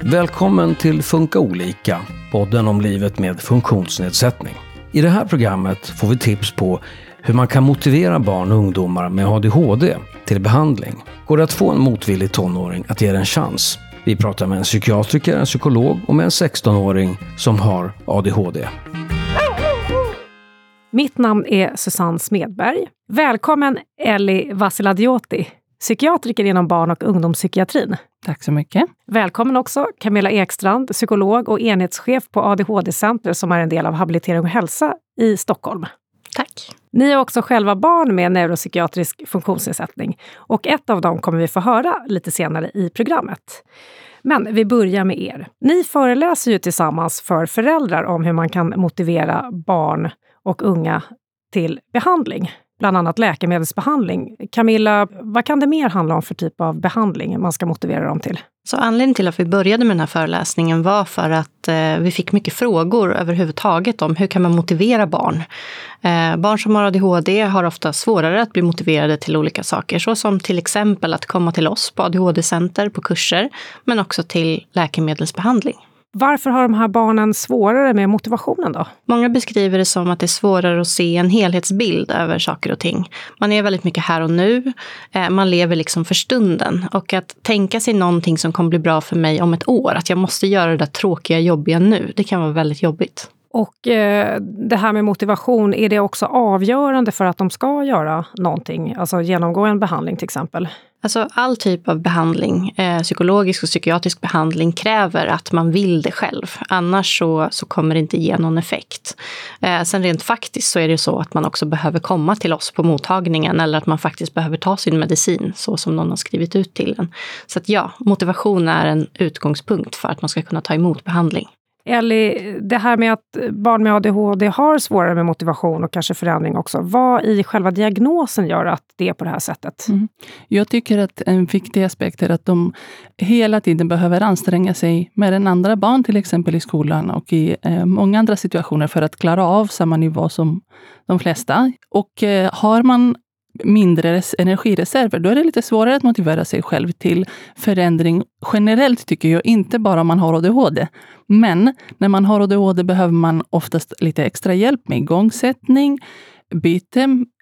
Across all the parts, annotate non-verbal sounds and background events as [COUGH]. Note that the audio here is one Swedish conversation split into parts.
Välkommen till Funka olika, podden om livet med funktionsnedsättning. I det här programmet får vi tips på hur man kan motivera barn och ungdomar med ADHD till behandling. Går det att få en motvillig tonåring att ge det en chans? Vi pratar med en psykiatriker, en psykolog och med en 16-åring som har ADHD. Mitt namn är Susanne Smedberg. Välkommen Elli Vasiladioti, psykiatriker inom barn och ungdomspsykiatrin. Tack så mycket. Välkommen också Camilla Ekstrand, psykolog och enhetschef på ADHD-center som är en del av Habilitering och hälsa i Stockholm. Tack. Ni är också själva barn med neuropsykiatrisk funktionsnedsättning och ett av dem kommer vi få höra lite senare i programmet. Men vi börjar med er. Ni föreläser ju tillsammans för föräldrar om hur man kan motivera barn och unga till behandling, bland annat läkemedelsbehandling. Camilla, vad kan det mer handla om för typ av behandling man ska motivera dem till? Så anledningen till att vi började med den här föreläsningen var för att eh, vi fick mycket frågor överhuvudtaget om hur kan man motivera barn? Eh, barn som har ADHD har ofta svårare att bli motiverade till olika saker, såsom till exempel att komma till oss på ADHD-center på kurser, men också till läkemedelsbehandling. Varför har de här barnen svårare med motivationen då? Många beskriver det som att det är svårare att se en helhetsbild över saker och ting. Man är väldigt mycket här och nu. Eh, man lever liksom för stunden. Och att tänka sig någonting som kommer bli bra för mig om ett år, att jag måste göra det där tråkiga, jobbiga nu, det kan vara väldigt jobbigt. Och eh, det här med motivation, är det också avgörande för att de ska göra någonting? Alltså genomgå en behandling till exempel? Alltså all typ av behandling, eh, psykologisk och psykiatrisk behandling, kräver att man vill det själv. Annars så, så kommer det inte ge någon effekt. Eh, sen rent faktiskt så är det så att man också behöver komma till oss på mottagningen eller att man faktiskt behöver ta sin medicin så som någon har skrivit ut till en. Så att ja, motivation är en utgångspunkt för att man ska kunna ta emot behandling. Ellie, det här med att barn med ADHD har svårare med motivation och kanske förändring också. Vad i själva diagnosen gör att det är på det här sättet? Mm. Jag tycker att en viktig aspekt är att de hela tiden behöver anstränga sig mer än andra barn, till exempel i skolan och i eh, många andra situationer, för att klara av samma nivå som de flesta. Och eh, har man mindre energireserver, då är det lite svårare att motivera sig själv till förändring generellt, tycker jag. Inte bara om man har ADHD. Men när man har ADHD behöver man oftast lite extra hjälp med igångsättning, byte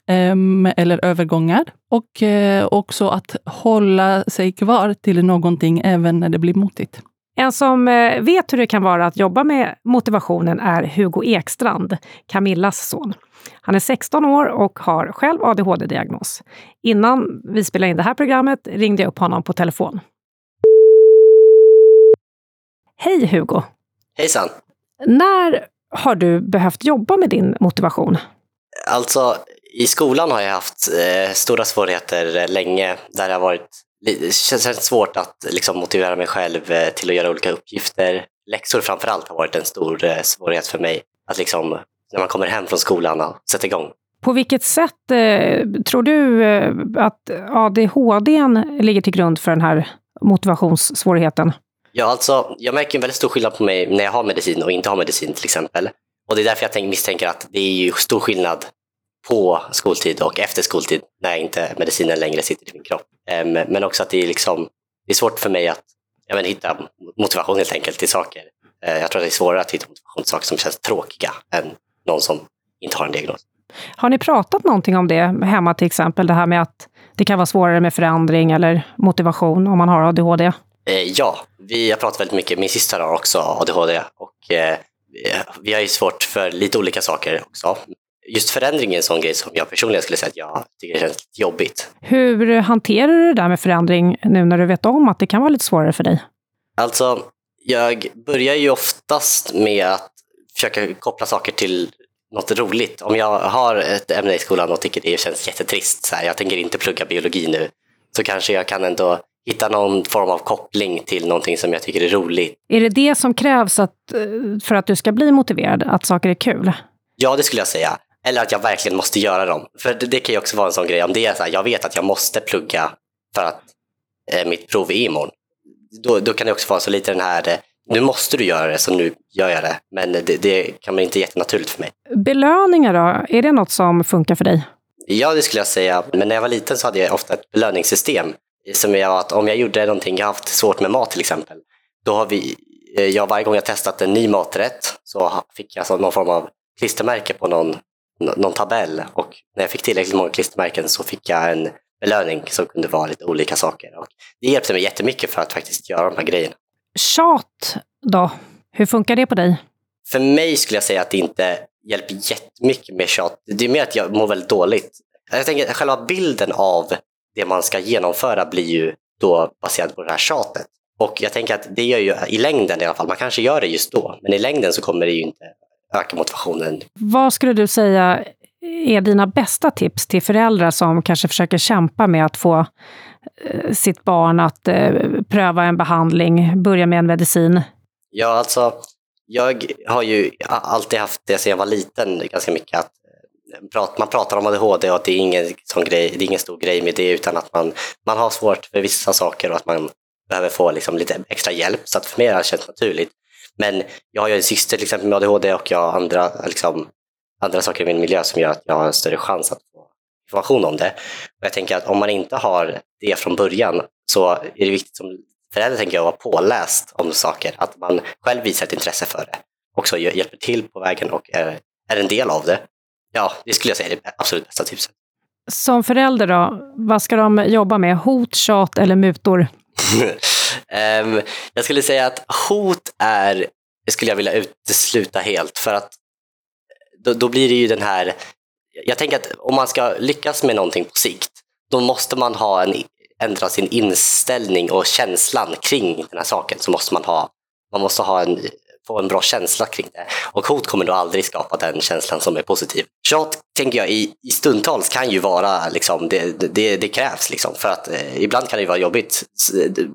eh, eller övergångar och eh, också att hålla sig kvar till någonting även när det blir motigt. En som eh, vet hur det kan vara att jobba med motivationen är Hugo Ekstrand, Camillas son. Han är 16 år och har själv ADHD-diagnos. Innan vi spelade in det här programmet ringde jag upp honom på telefon. Hej Hugo! Hejsan! När har du behövt jobba med din motivation? Alltså, i skolan har jag haft eh, stora svårigheter länge där det har varit det känns svårt att liksom, motivera mig själv eh, till att göra olika uppgifter. Läxor framför allt har varit en stor eh, svårighet för mig. Att liksom, när man kommer hem från skolan och sätter igång. På vilket sätt eh, tror du eh, att ADHD ligger till grund för den här motivationssvårigheten? Ja, alltså, jag märker en väldigt stor skillnad på mig när jag har medicin och inte har medicin till exempel. Och det är därför jag tänk, misstänker att det är stor skillnad på skoltid och efter skoltid när inte medicinen längre sitter i min kropp. Men också att det är, liksom, det är svårt för mig att jag men, hitta motivation helt enkelt till saker. Uh, jag tror att det är svårare att hitta motivation till saker som känns tråkiga än någon som inte har en diagnos. Har ni pratat någonting om det hemma till exempel? Det här med att det kan vara svårare med förändring eller motivation om man har ADHD? Eh, ja, vi har pratat väldigt mycket. Min syster har också ADHD och eh, vi har ju svårt för lite olika saker också. Just förändring är en sån grej som jag personligen skulle säga att jag tycker känns jobbigt. Hur hanterar du det där med förändring nu när du vet om att det kan vara lite svårare för dig? Alltså, jag börjar ju oftast med att försöka koppla saker till något roligt. Om jag har ett ämne i skolan och tycker det känns jättetrist, så här, jag tänker inte plugga biologi nu, så kanske jag kan ändå hitta någon form av koppling till någonting som jag tycker är roligt. Är det det som krävs att, eh, för att du ska bli motiverad, att saker är kul? Ja, det skulle jag säga. Eller att jag verkligen måste göra dem. För det, det kan ju också vara en sån grej, om det är så här, jag vet att jag måste plugga för att eh, mitt prov är imorgon. Då, då kan det också vara så lite den här, eh, nu måste du göra det, så nu gör jag det. Men det, det kan man inte jättenaturligt för mig. Belöningar då, är det något som funkar för dig? Ja, det skulle jag säga. Men när jag var liten så hade jag ofta ett belöningssystem som jag att om jag gjorde någonting, jag har haft svårt med mat till exempel, då har vi, eh, jag varje gång jag testat en ny maträtt så fick jag alltså någon form av klistermärke på någon, någon tabell och när jag fick tillräckligt många klistermärken så fick jag en belöning som kunde vara lite olika saker. Och det hjälpte mig jättemycket för att faktiskt göra de här grejerna. Tjat då? Hur funkar det på dig? För mig skulle jag säga att det inte hjälper jättemycket med tjat. Det är mer att jag mår väldigt dåligt. Jag tänker att själva bilden av det man ska genomföra blir ju då baserad på det här tjatet. Och jag tänker att det gör ju i längden i alla fall, man kanske gör det just då, men i längden så kommer det ju inte öka motivationen. Vad skulle du säga är dina bästa tips till föräldrar som kanske försöker kämpa med att få eh, sitt barn att eh, pröva en behandling, börja med en medicin? Ja, alltså, jag har ju alltid haft det sedan jag var liten ganska mycket, att eh, man pratar om ADHD och att det är ingen, sån grej, det är ingen stor grej med det, utan att man, man har svårt för vissa saker och att man behöver få liksom lite extra hjälp. Så att för mig har det känts naturligt. Men jag har ju en syster till exempel med ADHD och jag har andra, liksom, andra saker i min miljö som gör att jag har en större chans att få information om det. Och jag tänker att om man inte har det från början så är det viktigt som förälder tänker jag vara påläst om saker, att man själv visar ett intresse för det. Också hjälper till på vägen och är, är en del av det. Ja, det skulle jag säga är det absolut bästa tipset. Som förälder då, vad ska de jobba med? Hot, tjat eller mutor? [LAUGHS] um, jag skulle säga att hot är, det skulle jag vilja utesluta helt för att eh, då, då, blir det ju den här, jag tänker att om man ska lyckas med någonting på sikt, då måste man ha en, ändra sin inställning och känslan kring den här saken. Så måste man ha, man måste ha en, få en bra känsla kring det. Och hot kommer då aldrig skapa den känslan som är positiv. Tjat, tänker jag, i, i stundtals kan ju vara, liksom, det, det, det krävs. Liksom, för att eh, ibland kan det vara jobbigt.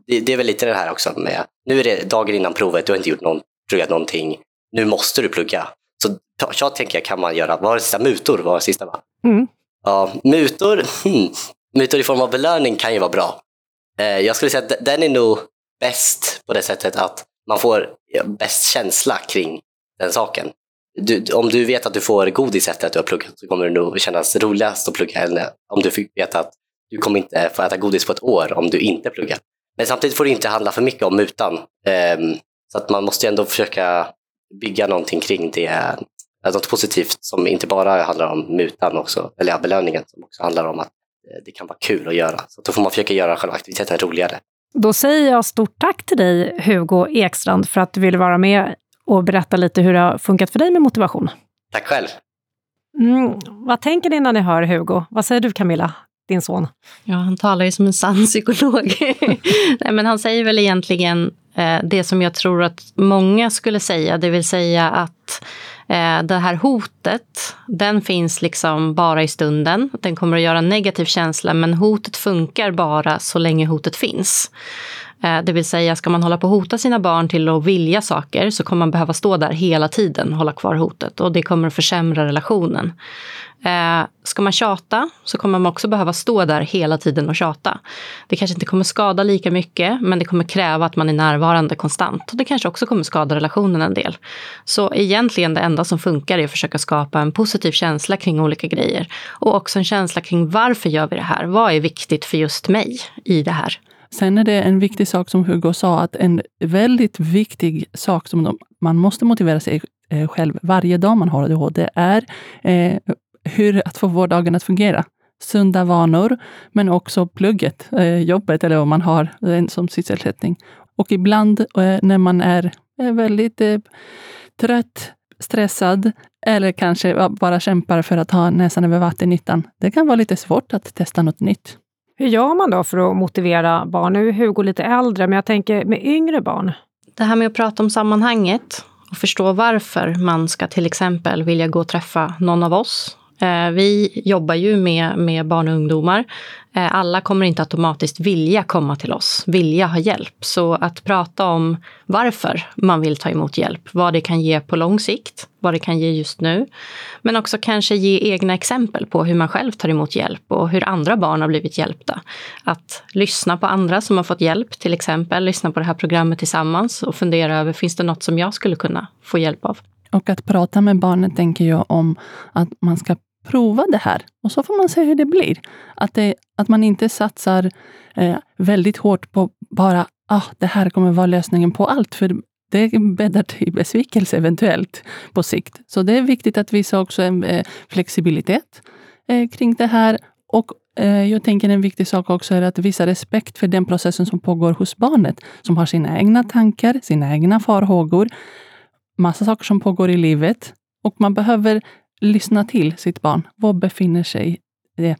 Det, det, är väl lite det här också med, nu är det dagen innan provet, du har inte gjort någon, pluggat någonting. Nu måste du plugga. Så tjat tänker jag kan man göra. Vad var det sista? Mutor var det sista va? Mm. Ja, mutor, hmm. mutor i form av belöning kan ju vara bra. Eh, jag skulle säga att den är nog bäst på det sättet att man får bäst känsla kring den saken. Du, om du vet att du får godis efter att du har pluggat så kommer det nog kännas roligast att plugga än om du fick veta att du kommer inte få äta godis på ett år om du inte pluggar. Men samtidigt får det inte handla för mycket om mutan. Um, så att man måste ändå försöka bygga någonting kring det, eh, något positivt som inte bara handlar om mutan också, eller belöningen, som också handlar om att eh, det kan vara kul att göra. Så då får man försöka göra själva aktiviteten roligare. Då säger jag stort tack till dig, Hugo Ekstrand, för att du ville vara med och berätta lite hur det har funkat för dig med motivation. Tack själv. Mm, vad tänker ni när ni hör Hugo? Vad säger du Camilla, din son? Ja, han talar ju som en sann psykolog. [LAUGHS] Nej, men han säger väl egentligen Eh, det som jag tror att många skulle säga, det vill säga att eh, det här hotet, den finns liksom bara i stunden. Den kommer att göra en negativ känsla, men hotet funkar bara så länge hotet finns. Eh, det vill säga, ska man hålla på att hota sina barn till att vilja saker så kommer man behöva stå där hela tiden och hålla kvar hotet och det kommer att försämra relationen. Eh, ska man tjata så kommer man också behöva stå där hela tiden och tjata. Det kanske inte kommer skada lika mycket, men det kommer kräva att man är närvarande konstant. Och det kanske också kommer skada relationen en del. Så egentligen det enda som funkar är att försöka skapa en positiv känsla kring olika grejer. Och också en känsla kring varför gör vi det här? Vad är viktigt för just mig i det här? Sen är det en viktig sak som Hugo sa, att en väldigt viktig sak som man måste motivera sig eh, själv varje dag man har ADHD är eh, hur att få vardagen att fungera. Sunda vanor, men också plugget, eh, jobbet eller vad man har en som sysselsättning. Och ibland eh, när man är eh, väldigt eh, trött, stressad eller kanske bara kämpar för att ha näsan över vattenytan. Det kan vara lite svårt att testa något nytt. Hur gör man då för att motivera barn? Nu är Hugo lite äldre, men jag tänker med yngre barn. Det här med att prata om sammanhanget och förstå varför man ska till exempel vilja gå och träffa någon av oss Eh, vi jobbar ju med, med barn och ungdomar. Eh, alla kommer inte automatiskt vilja komma till oss, vilja ha hjälp. Så att prata om varför man vill ta emot hjälp, vad det kan ge på lång sikt, vad det kan ge just nu. Men också kanske ge egna exempel på hur man själv tar emot hjälp och hur andra barn har blivit hjälpta. Att lyssna på andra som har fått hjälp, till exempel lyssna på det här programmet tillsammans och fundera över, finns det något som jag skulle kunna få hjälp av? Och att prata med barnet tänker jag om att man ska prova det här och så får man se hur det blir. Att, det, att man inte satsar eh, väldigt hårt på bara ah, det här kommer vara lösningen på allt, för det bäddar till besvikelse eventuellt på sikt. Så det är viktigt att visa också en eh, flexibilitet eh, kring det här. Och eh, jag tänker en viktig sak också är att visa respekt för den processen som pågår hos barnet, som har sina egna tankar, sina egna farhågor, massa saker som pågår i livet. Och man behöver lyssna till sitt barn. Var befinner sig det?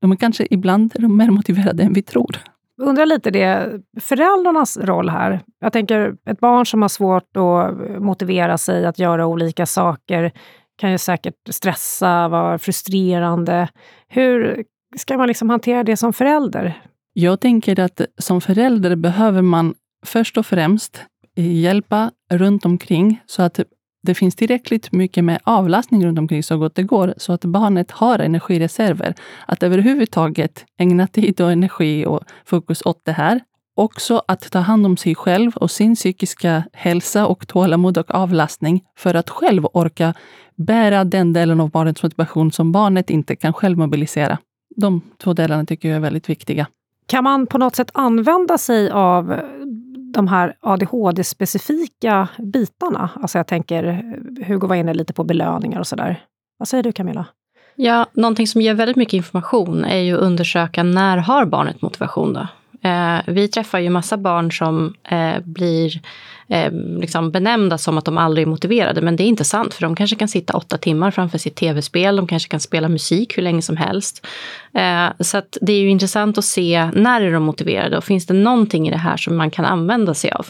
De är kanske ibland mer motiverade än vi tror. undrar lite det, föräldrarnas roll här. Jag tänker ett barn som har svårt att motivera sig att göra olika saker kan ju säkert stressa, vara frustrerande. Hur ska man liksom hantera det som förälder? Jag tänker att som förälder behöver man först och främst hjälpa runt omkring så att det finns tillräckligt mycket med avlastning runt omkring så gott det går, så att barnet har energireserver. Att överhuvudtaget ägna tid och energi och fokus åt det här. Också att ta hand om sig själv och sin psykiska hälsa och tålamod och avlastning för att själv orka bära den delen av barnets motivation som barnet inte kan själv mobilisera. De två delarna tycker jag är väldigt viktiga. Kan man på något sätt använda sig av de här ADHD-specifika bitarna? Alltså jag tänker, Hugo var inne lite på belöningar och sådär. Vad säger du Camilla? Ja, någonting som ger väldigt mycket information är ju att undersöka när har barnet motivation då? Eh, vi träffar ju massa barn som eh, blir eh, liksom benämnda som att de aldrig är motiverade. Men det är inte sant, för de kanske kan sitta åtta timmar framför sitt tv-spel. De kanske kan spela musik hur länge som helst. Eh, så det är ju intressant att se när är de motiverade och finns det någonting i det här som man kan använda sig av.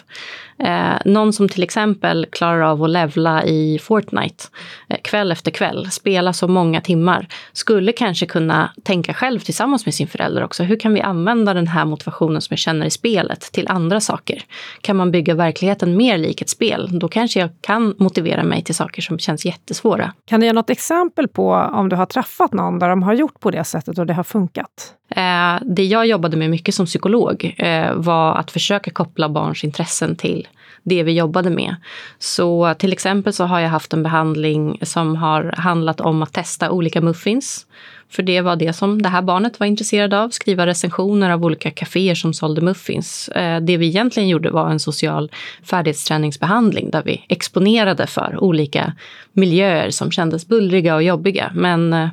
Eh, någon som till exempel klarar av att levla i Fortnite eh, kväll efter kväll, spela så många timmar, skulle kanske kunna tänka själv tillsammans med sin förälder också. Hur kan vi använda den här motivationen som jag känner i spelet till andra saker? Kan man bygga verkligheten mer lik ett spel? Då kanske jag kan motivera mig till saker som känns jättesvåra. Kan du ge något exempel på om du har träffat någon där de har gjort på det sättet och det har funkat? Eh, det jag jobbade med mycket som psykolog eh, var att försöka koppla barns intressen till det vi jobbade med. Så till exempel så har jag haft en behandling som har handlat om att testa olika muffins. För det var det som det här barnet var intresserad av, skriva recensioner av olika kaféer som sålde muffins. Eh, det vi egentligen gjorde var en social färdighetsträningsbehandling där vi exponerade för olika miljöer som kändes bullriga och jobbiga. Men eh,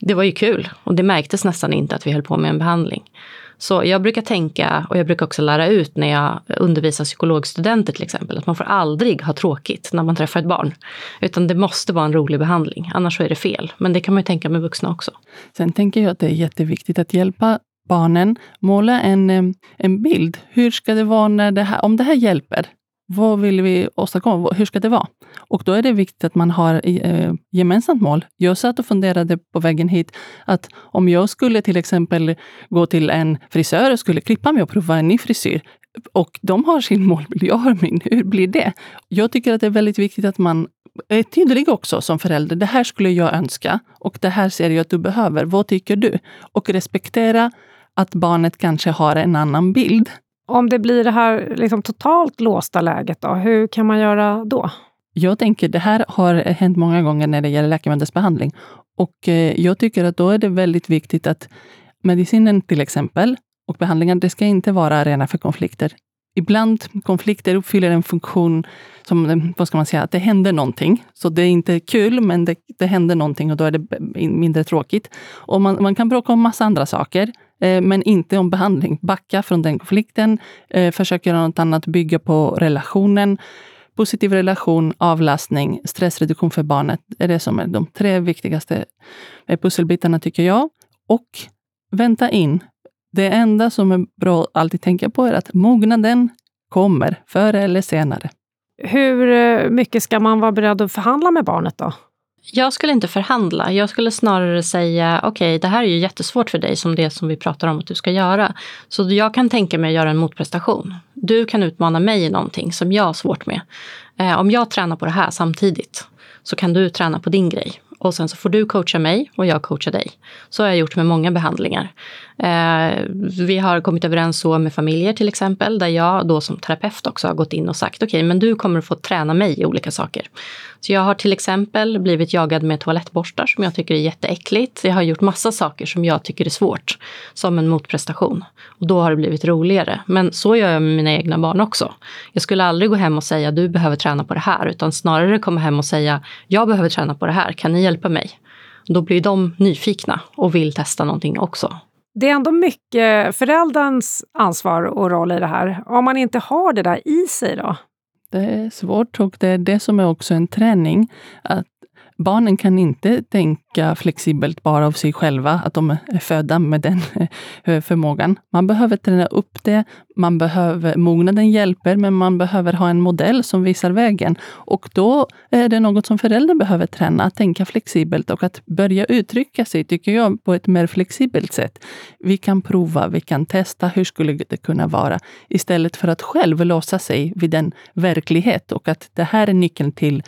det var ju kul och det märktes nästan inte att vi höll på med en behandling. Så jag brukar tänka, och jag brukar också lära ut när jag undervisar psykologstudenter till exempel, att man får aldrig ha tråkigt när man träffar ett barn. Utan det måste vara en rolig behandling, annars så är det fel. Men det kan man ju tänka med vuxna också. Sen tänker jag att det är jätteviktigt att hjälpa barnen måla en, eh, en bild. Hur ska det vara när det här, om det här hjälper? Vad vill vi åstadkomma? Hur ska det vara? Och då är det viktigt att man har eh, gemensamt mål. Jag satt och funderade på vägen hit att om jag skulle till exempel gå till en frisör och skulle klippa mig och prova en ny frisyr och de har sin målbild, jag har min. Hur blir det? Jag tycker att det är väldigt viktigt att man är tydlig också som förälder. Det här skulle jag önska och det här ser jag att du behöver. Vad tycker du? Och respektera att barnet kanske har en annan bild om det blir det här liksom totalt låsta läget, då, hur kan man göra då? Jag tänker, det här har hänt många gånger när det gäller läkemedelsbehandling. Och eh, jag tycker att då är det väldigt viktigt att medicinen till exempel och behandlingen, det ska inte vara arena för konflikter. Ibland konflikter uppfyller en funktion som, eh, vad ska man säga, att det händer någonting. Så det är inte kul, men det, det händer någonting och då är det mindre tråkigt. Och man, man kan bråka om massa andra saker. Eh, men inte om behandling. Backa från den konflikten, eh, försök göra något annat, bygga på relationen. Positiv relation, avlastning, stressreduktion för barnet är det som är de tre viktigaste eh, pusselbitarna tycker jag. Och vänta in. Det enda som är bra att alltid tänka på är att mognaden kommer förr eller senare. Hur mycket ska man vara beredd att förhandla med barnet då? Jag skulle inte förhandla. Jag skulle snarare säga, okej, okay, det här är ju jättesvårt för dig som det som vi pratar om att du ska göra. Så jag kan tänka mig att göra en motprestation. Du kan utmana mig i någonting som jag har svårt med. Eh, om jag tränar på det här samtidigt så kan du träna på din grej. och sen så får du coacha mig och jag coachar dig. Så har jag gjort med många behandlingar. Eh, vi har kommit överens så med familjer till exempel, där jag då som terapeut också har gått in och sagt okej, okay, men du kommer att få träna mig i olika saker. Så jag har till exempel blivit jagad med toalettborstar som jag tycker är jätteäckligt. Jag har gjort massa saker som jag tycker är svårt, som en motprestation. Och då har det blivit roligare. Men så gör jag med mina egna barn också. Jag skulle aldrig gå hem och säga du behöver träna på det här, utan snarare komma hem och säga jag behöver träna på det här, kan ni hjälpa mig? Då blir de nyfikna och vill testa någonting också. Det är ändå mycket förälderns ansvar och roll i det här. Om man inte har det där i sig då? Det är svårt och det är det som är också en träning. Att barnen kan inte tänka flexibelt bara av sig själva, att de är födda med den eh, förmågan. Man behöver träna upp det, man behöver, mognaden hjälper, men man behöver ha en modell som visar vägen. Och då är det något som föräldrar behöver träna, att tänka flexibelt och att börja uttrycka sig, tycker jag, på ett mer flexibelt sätt. Vi kan prova, vi kan testa, hur skulle det kunna vara? Istället för att själv låsa sig vid en verklighet och att det här är nyckeln till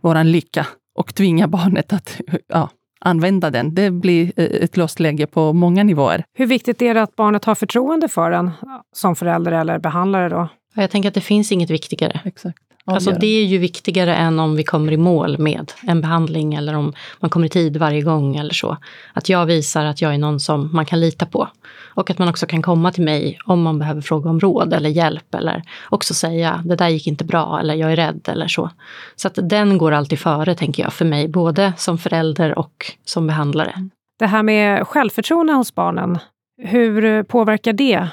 vår lycka och tvinga barnet att ja, använda den. Det blir eh, ett låst läge på många nivåer. Hur viktigt är det att barnet har förtroende för en som förälder eller behandlare då? Jag tänker att det finns inget viktigare. Exakt. Alltså det är ju viktigare än om vi kommer i mål med en behandling eller om man kommer i tid varje gång eller så. Att jag visar att jag är någon som man kan lita på. Och att man också kan komma till mig om man behöver fråga om råd eller hjälp eller också säga det där gick inte bra eller jag är rädd eller så. Så att den går alltid före tänker jag för mig, både som förälder och som behandlare. Det här med självförtroende hos barnen, hur påverkar det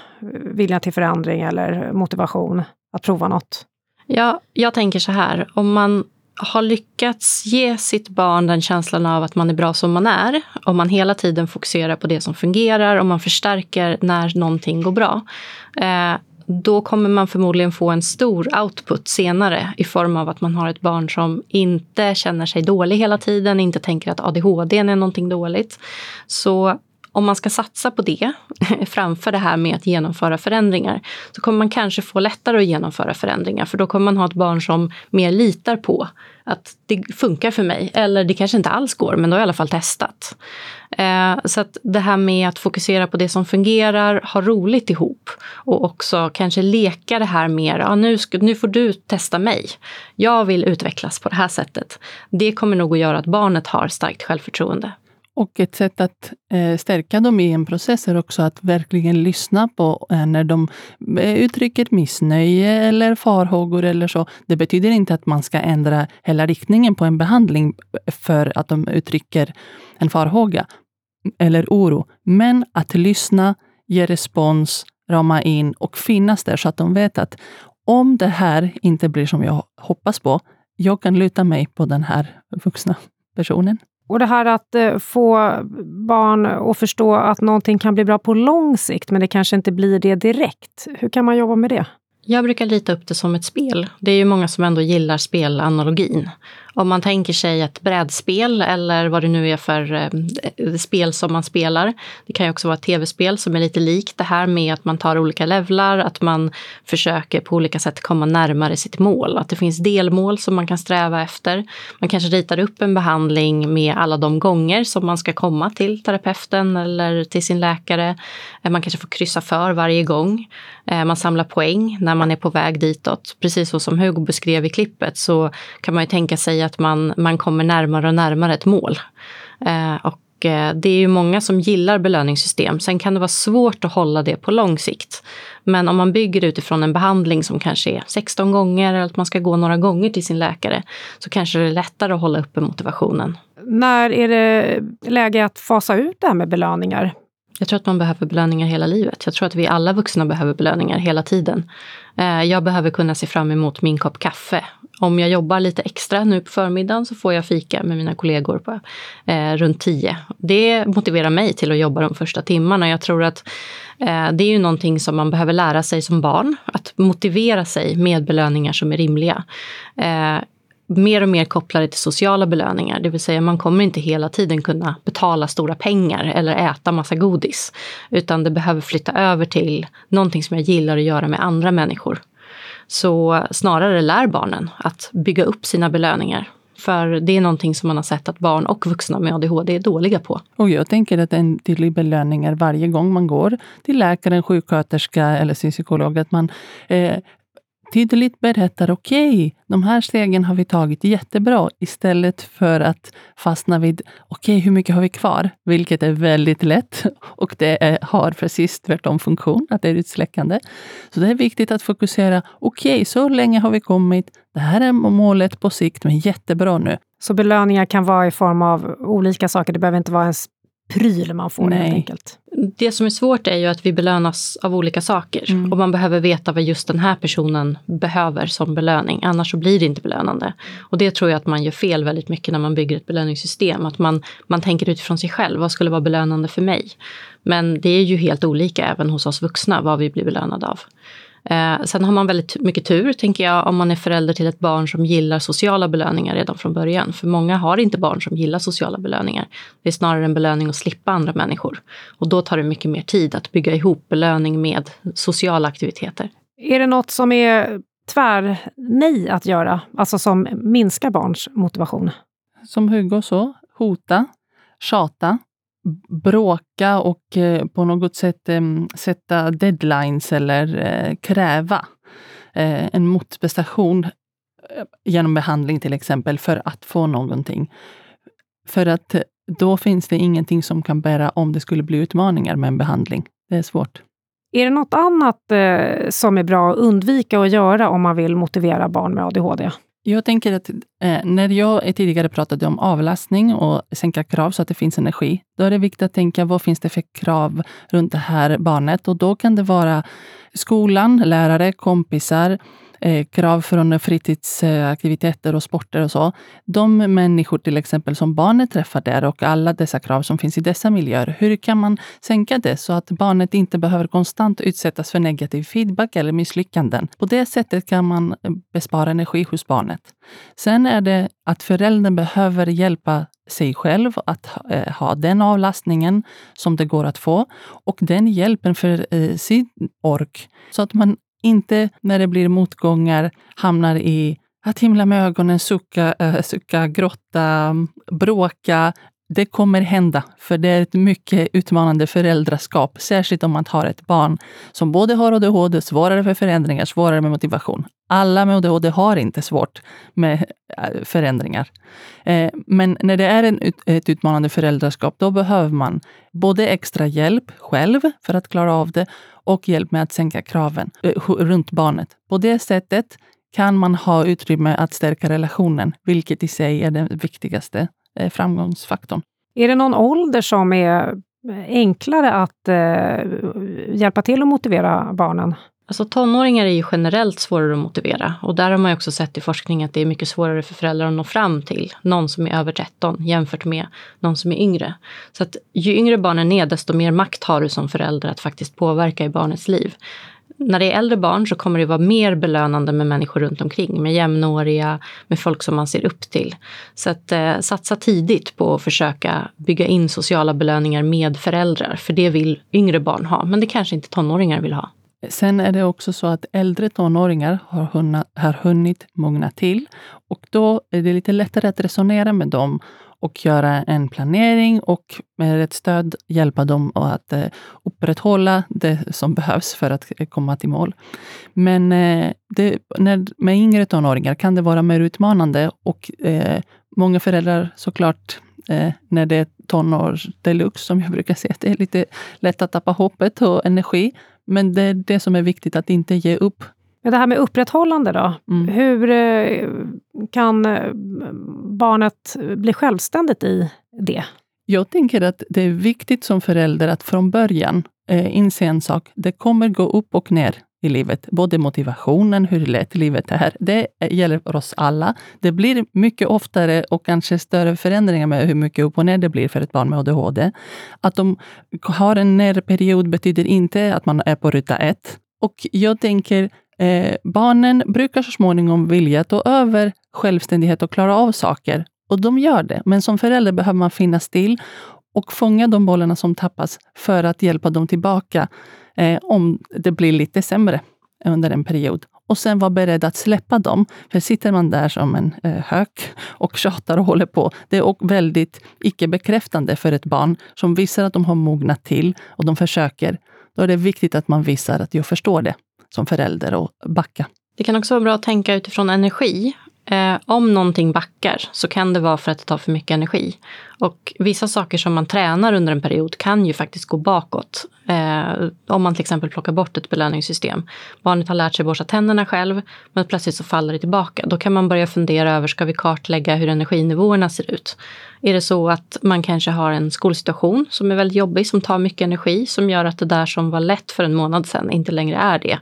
viljan till förändring eller motivation att prova något? Ja, jag tänker så här, om man har lyckats ge sitt barn den känslan av att man är bra som man är, om man hela tiden fokuserar på det som fungerar, och man förstärker när någonting går bra, eh, då kommer man förmodligen få en stor output senare i form av att man har ett barn som inte känner sig dålig hela tiden, inte tänker att ADHD är någonting dåligt. Så om man ska satsa på det [LAUGHS] framför det här med att genomföra förändringar så kommer man kanske få lättare att genomföra förändringar för då kommer man ha ett barn som mer litar på att det funkar för mig. Eller det kanske inte alls går, men då har jag i alla fall testat. Eh, så att det här med att fokusera på det som fungerar, ha roligt ihop och också kanske leka det här mer. Ja, nu, nu får du testa mig. Jag vill utvecklas på det här sättet. Det kommer nog att göra att barnet har starkt självförtroende. Och ett sätt att eh, stärka dem i en process är också att verkligen lyssna på eh, när de eh, uttrycker missnöje eller farhågor eller så. Det betyder inte att man ska ändra hela riktningen på en behandling för att de uttrycker en farhåga eller oro. Men att lyssna, ge respons, rama in och finnas där så att de vet att om det här inte blir som jag hoppas på, jag kan luta mig på den här vuxna personen. Och det här att eh, få barn att förstå att någonting kan bli bra på lång sikt, men det kanske inte blir det direkt. Hur kan man jobba med det? Jag brukar rita upp det som ett spel. Det är ju många som ändå gillar spelanalogin. Om man tänker sig ett brädspel eller vad det nu är för eh, spel som man spelar. Det kan ju också vara ett tv-spel som är lite likt det här med att man tar olika levlar, att man försöker på olika sätt komma närmare sitt mål. Att det finns delmål som man kan sträva efter. Man kanske ritar upp en behandling med alla de gånger som man ska komma till terapeuten eller till sin läkare. Eh, man kanske får kryssa för varje gång. Eh, man samlar poäng när man är på väg ditåt. Precis så som Hugo beskrev i klippet så kan man ju tänka sig att man, man kommer närmare och närmare ett mål. Eh, och eh, det är ju många som gillar belöningssystem. Sen kan det vara svårt att hålla det på lång sikt. Men om man bygger utifrån en behandling som kanske är 16 gånger eller att man ska gå några gånger till sin läkare så kanske det är lättare att hålla uppe motivationen. När är det läge att fasa ut det här med belöningar? Jag tror att man behöver belöningar hela livet. Jag tror att vi alla vuxna behöver belöningar hela tiden. Eh, jag behöver kunna se fram emot min kopp kaffe. Om jag jobbar lite extra nu på förmiddagen så får jag fika med mina kollegor på eh, runt tio. Det motiverar mig till att jobba de första timmarna. Jag tror att eh, det är ju någonting som man behöver lära sig som barn. Att motivera sig med belöningar som är rimliga. Eh, mer och mer kopplade till sociala belöningar. Det vill säga man kommer inte hela tiden kunna betala stora pengar eller äta massa godis. Utan det behöver flytta över till någonting som jag gillar att göra med andra människor. Så snarare lär barnen att bygga upp sina belöningar. För det är någonting som man har sett att barn och vuxna med ADHD är dåliga på. Och jag tänker att en tydlig belöning är varje gång man går till läkaren, sjuksköterska eller sin psykolog, att man eh, tydligt berättar, okej, okay, de här stegen har vi tagit jättebra, istället för att fastna vid, okej, okay, hur mycket har vi kvar? Vilket är väldigt lätt [LAUGHS] och det är, har precis tvärtom funktion, att det är utsläckande. Så det är viktigt att fokusera, okej, okay, så länge har vi kommit, det här är målet på sikt, men jättebra nu. Så belöningar kan vara i form av olika saker, det behöver inte vara en pryl man får Nej. helt enkelt. Det som är svårt är ju att vi belönas av olika saker mm. och man behöver veta vad just den här personen behöver som belöning. Annars så blir det inte belönande. Och det tror jag att man gör fel väldigt mycket när man bygger ett belöningssystem. Att man, man tänker utifrån sig själv. Vad skulle vara belönande för mig? Men det är ju helt olika även hos oss vuxna vad vi blir belönade av. Eh, sen har man väldigt mycket tur, tänker jag, om man är förälder till ett barn som gillar sociala belöningar redan från början. För många har inte barn som gillar sociala belöningar. Det är snarare en belöning att slippa andra människor. Och då tar det mycket mer tid att bygga ihop belöning med sociala aktiviteter. Är det något som är tvär nej att göra, alltså som minskar barns motivation? Som Hugo sa, hota, tjata, bråka och eh, på något sätt eh, sätta deadlines eller eh, kräva en motprestation genom behandling till exempel, för att få någonting. För att då finns det ingenting som kan bära om det skulle bli utmaningar med en behandling. Det är svårt. Är det något annat som är bra att undvika att göra om man vill motivera barn med ADHD? Jag tänker att eh, när jag tidigare pratade om avlastning och sänka krav så att det finns energi, då är det viktigt att tänka vad finns det för krav runt det här barnet? Och då kan det vara skolan, lärare, kompisar, eh, krav från fritidsaktiviteter och sporter och så. De människor till exempel som barnet träffar där och alla dessa krav som finns i dessa miljöer. Hur kan man sänka det så att barnet inte behöver konstant utsättas för negativ feedback eller misslyckanden? På det sättet kan man bespara energi hos barnet. Sen är det att föräldern behöver hjälpa sig själv att eh, ha den avlastningen som det går att få och den hjälpen för eh, sin ork så att man inte när det blir motgångar hamnar i att himla med ögonen, sucka, äh, sucka, grotta, bråka. Det kommer hända, för det är ett mycket utmanande föräldraskap. Särskilt om man har ett barn som både har ADHD, svårare för förändringar, svårare med motivation. Alla med ADHD har inte svårt med eh, förändringar. Eh, men när det är en, ett utmanande föräldraskap, då behöver man både extra hjälp själv för att klara av det och hjälp med att sänka kraven eh, runt barnet. På det sättet kan man ha utrymme att stärka relationen, vilket i sig är den viktigaste eh, framgångsfaktorn. Är det någon ålder som är eh, enklare att eh, hjälpa till att motivera barnen? Alltså tonåringar är ju generellt svårare att motivera och där har man ju också sett i forskning att det är mycket svårare för föräldrar att nå fram till någon som är över 13 jämfört med någon som är yngre. Så att ju yngre barnen är, desto mer makt har du som förälder att faktiskt påverka i barnets liv. När det är äldre barn så kommer det vara mer belönande med människor runt omkring, med jämnåriga, med folk som man ser upp till. Så att eh, satsa tidigt på att försöka bygga in sociala belöningar med föräldrar, för det vill yngre barn ha, men det kanske inte tonåringar vill ha. Sen är det också så att äldre tonåringar har, hunna, har hunnit mogna till och då är det lite lättare att resonera med dem och göra en planering och med ett stöd hjälpa dem att eh, upprätthålla det som behövs för att eh, komma till mål. Men eh, det, när, med yngre tonåringar kan det vara mer utmanande och eh, många föräldrar såklart eh, när det är tonår deluxe, som jag brukar säga, det är lite lätt att tappa hoppet och energi. Men det är det som är viktigt, att inte ge upp. Det här med upprätthållande då. Mm. Hur eh, kan eh, barnet bli självständigt i det? Jag tänker att det är viktigt som förälder att från början eh, inse en sak. Det kommer gå upp och ner i livet. Både motivationen, hur lätt livet är. Det gäller oss alla. Det blir mycket oftare och kanske större förändringar med hur mycket upp och ner det blir för ett barn med ADHD. Att de har en nerperiod betyder inte att man är på ruta ett. Och jag tänker, eh, barnen brukar så småningom vilja ta över självständighet och klara av saker. Och de gör det. Men som förälder behöver man finnas still och fånga de bollarna som tappas för att hjälpa dem tillbaka eh, om det blir lite sämre. under en period och sen vara beredd att släppa dem. För sitter man där som en eh, hök och tjatar och håller på, det är väldigt icke-bekräftande för ett barn som visar att de har mognat till och de försöker. Då är det viktigt att man visar att jag förstår det som förälder och backa. Det kan också vara bra att tänka utifrån energi. Eh, om någonting backar så kan det vara för att det tar för mycket energi. Och vissa saker som man tränar under en period kan ju faktiskt gå bakåt. Eh, om man till exempel plockar bort ett belöningssystem. Barnet har lärt sig borsta tänderna själv, men plötsligt så faller det tillbaka. Då kan man börja fundera över, ska vi kartlägga hur energinivåerna ser ut? Är det så att man kanske har en skolsituation som är väldigt jobbig, som tar mycket energi, som gör att det där som var lätt för en månad sedan inte längre är det?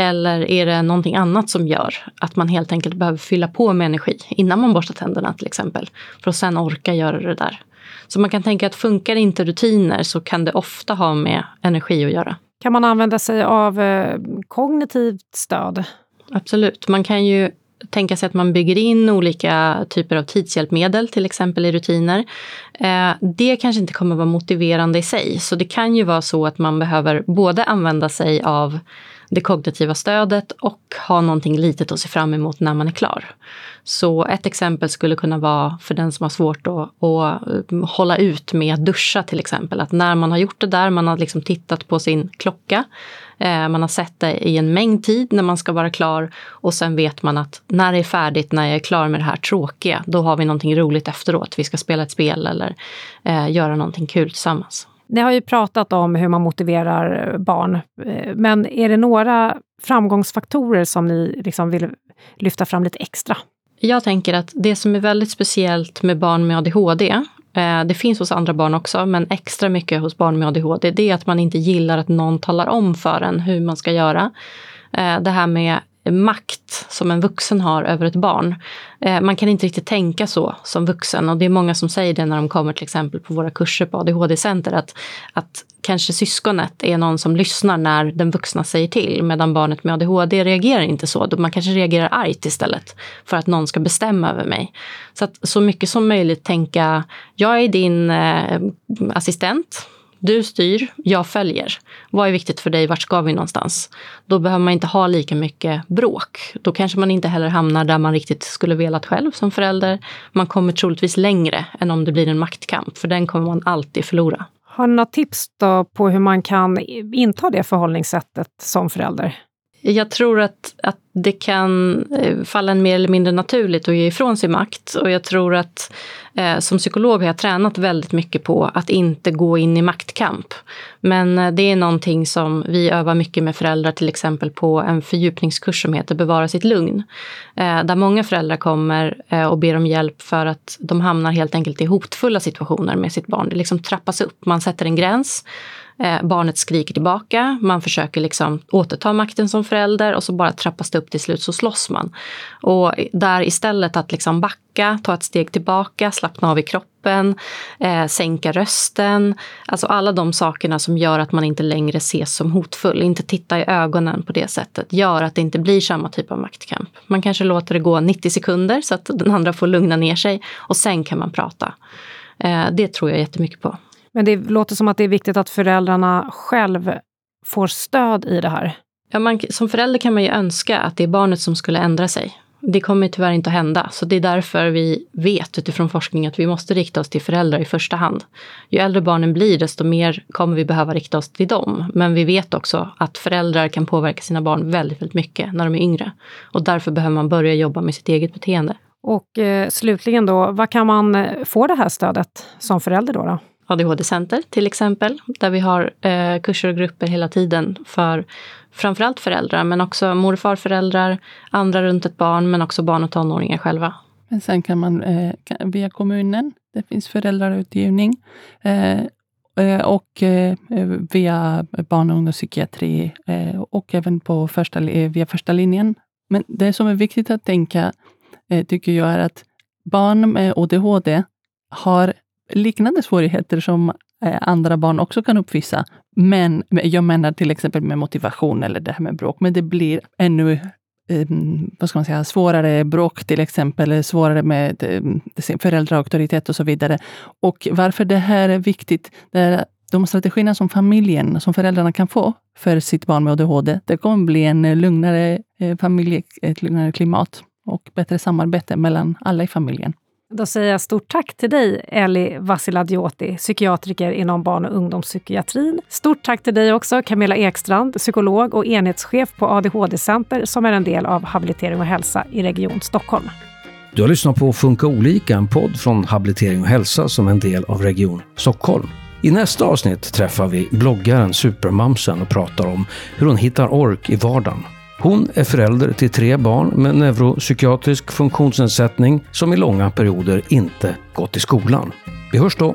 Eller är det någonting annat som gör att man helt enkelt behöver fylla på med energi innan man borstar tänderna till exempel, för att sen orka göra det där? Så man kan tänka att funkar inte rutiner så kan det ofta ha med energi att göra. Kan man använda sig av eh, kognitivt stöd? Absolut. Man kan ju tänka sig att man bygger in olika typer av tidshjälpmedel, till exempel i rutiner. Eh, det kanske inte kommer vara motiverande i sig, så det kan ju vara så att man behöver både använda sig av det kognitiva stödet och ha någonting litet att se fram emot när man är klar. Så ett exempel skulle kunna vara för den som har svårt att, att eh, hålla ut med att duscha till exempel. Att när man har gjort det där, man har liksom tittat på sin klocka, eh, man har sett det i en mängd tid när man ska vara klar och sen vet man att när det är färdigt, när jag är klar med det här tråkiga, då har vi någonting roligt efteråt. Vi ska spela ett spel eller eh, göra någonting kul tillsammans. Ni har ju pratat om hur man motiverar eh, barn, eh, men är det några framgångsfaktorer som ni liksom vill lyfta fram lite extra? Jag tänker att det som är väldigt speciellt med barn med ADHD, eh, det finns hos andra barn också, men extra mycket hos barn med ADHD, det är att man inte gillar att någon talar om för en hur man ska göra. Det här med makt som en vuxen har över ett barn. Eh, man kan inte riktigt tänka så som vuxen och det är många som säger det när de kommer till exempel på våra kurser på ADHD-center att, att kanske syskonet är någon som lyssnar när den vuxna säger till medan barnet med ADHD reagerar inte så. Man kanske reagerar argt istället för att någon ska bestämma över mig. Så att så mycket som möjligt tänka, jag är din eh, assistent du styr, jag följer. Vad är viktigt för dig? Vart ska vi någonstans? Då behöver man inte ha lika mycket bråk. Då kanske man inte heller hamnar där man riktigt skulle velat själv som förälder. Man kommer troligtvis längre än om det blir en maktkamp, för den kommer man alltid förlora. Har du några tips då på hur man kan inta det förhållningssättet som förälder? Jag tror att, att det kan eh, falla en mer eller mindre naturligt att ge ifrån sig makt. Och jag tror att eh, som psykolog har jag tränat väldigt mycket på att inte gå in i maktkamp. Men eh, det är någonting som vi övar mycket med föräldrar, till exempel på en fördjupningskurs som heter Bevara sitt lugn. Eh, där många föräldrar kommer eh, och ber om hjälp för att de hamnar helt enkelt i hotfulla situationer med sitt barn. Det liksom trappas upp. Man sätter en gräns Eh, barnet skriker tillbaka, man försöker liksom återta makten som förälder och så bara trappas det upp till slut så slåss man. Och där istället att liksom backa, ta ett steg tillbaka, slappna av i kroppen, eh, sänka rösten. Alltså alla de sakerna som gör att man inte längre ses som hotfull, inte titta i ögonen på det sättet, gör att det inte blir samma typ av maktkamp. Man kanske låter det gå 90 sekunder så att den andra får lugna ner sig och sen kan man prata. Eh, det tror jag jättemycket på. Men det låter som att det är viktigt att föräldrarna själv får stöd i det här. Ja, man, som förälder kan man ju önska att det är barnet som skulle ändra sig. Det kommer tyvärr inte att hända, så det är därför vi vet utifrån forskning att vi måste rikta oss till föräldrar i första hand. Ju äldre barnen blir, desto mer kommer vi behöva rikta oss till dem. Men vi vet också att föräldrar kan påverka sina barn väldigt, väldigt mycket när de är yngre. Och därför behöver man börja jobba med sitt eget beteende. Och eh, slutligen då, vad kan man få det här stödet som förälder då? då? ADHD-center till exempel, där vi har eh, kurser och grupper hela tiden för framförallt föräldrar, men också mor och farföräldrar, andra runt ett barn, men också barn och tonåringar själva. Men sen kan man eh, via kommunen, det finns föräldrautgivning, eh, eh, och eh, via barn och ungdomspsykiatri eh, och även på första, eh, via första linjen. Men det som är viktigt att tänka, eh, tycker jag, är att barn med ADHD har liknande svårigheter som eh, andra barn också kan uppvisa. Men jag menar till exempel med motivation eller det här med bråk, men det blir ännu ehm, vad ska man säga, svårare bråk till exempel, svårare med eh, föräldraauktoritet och så vidare. Och varför det här är viktigt, det är de strategierna som familjen, som föräldrarna kan få för sitt barn med ADHD, det kommer bli en lugnare eh, familj, ett lugnare klimat och bättre samarbete mellan alla i familjen. Då säger jag stort tack till dig, Eli Vassiladjoti, psykiatriker inom barn och ungdomspsykiatrin. Stort tack till dig också, Camilla Ekstrand, psykolog och enhetschef på ADHD-center som är en del av Habilitering och hälsa i Region Stockholm. Du har lyssnat på Funka olika, en podd från Habilitering och hälsa som är en del av Region Stockholm. I nästa avsnitt träffar vi bloggaren Supermamsen och pratar om hur hon hittar ork i vardagen. Hon är förälder till tre barn med neuropsykiatrisk funktionsnedsättning som i långa perioder inte gått i skolan. Vi hörs då!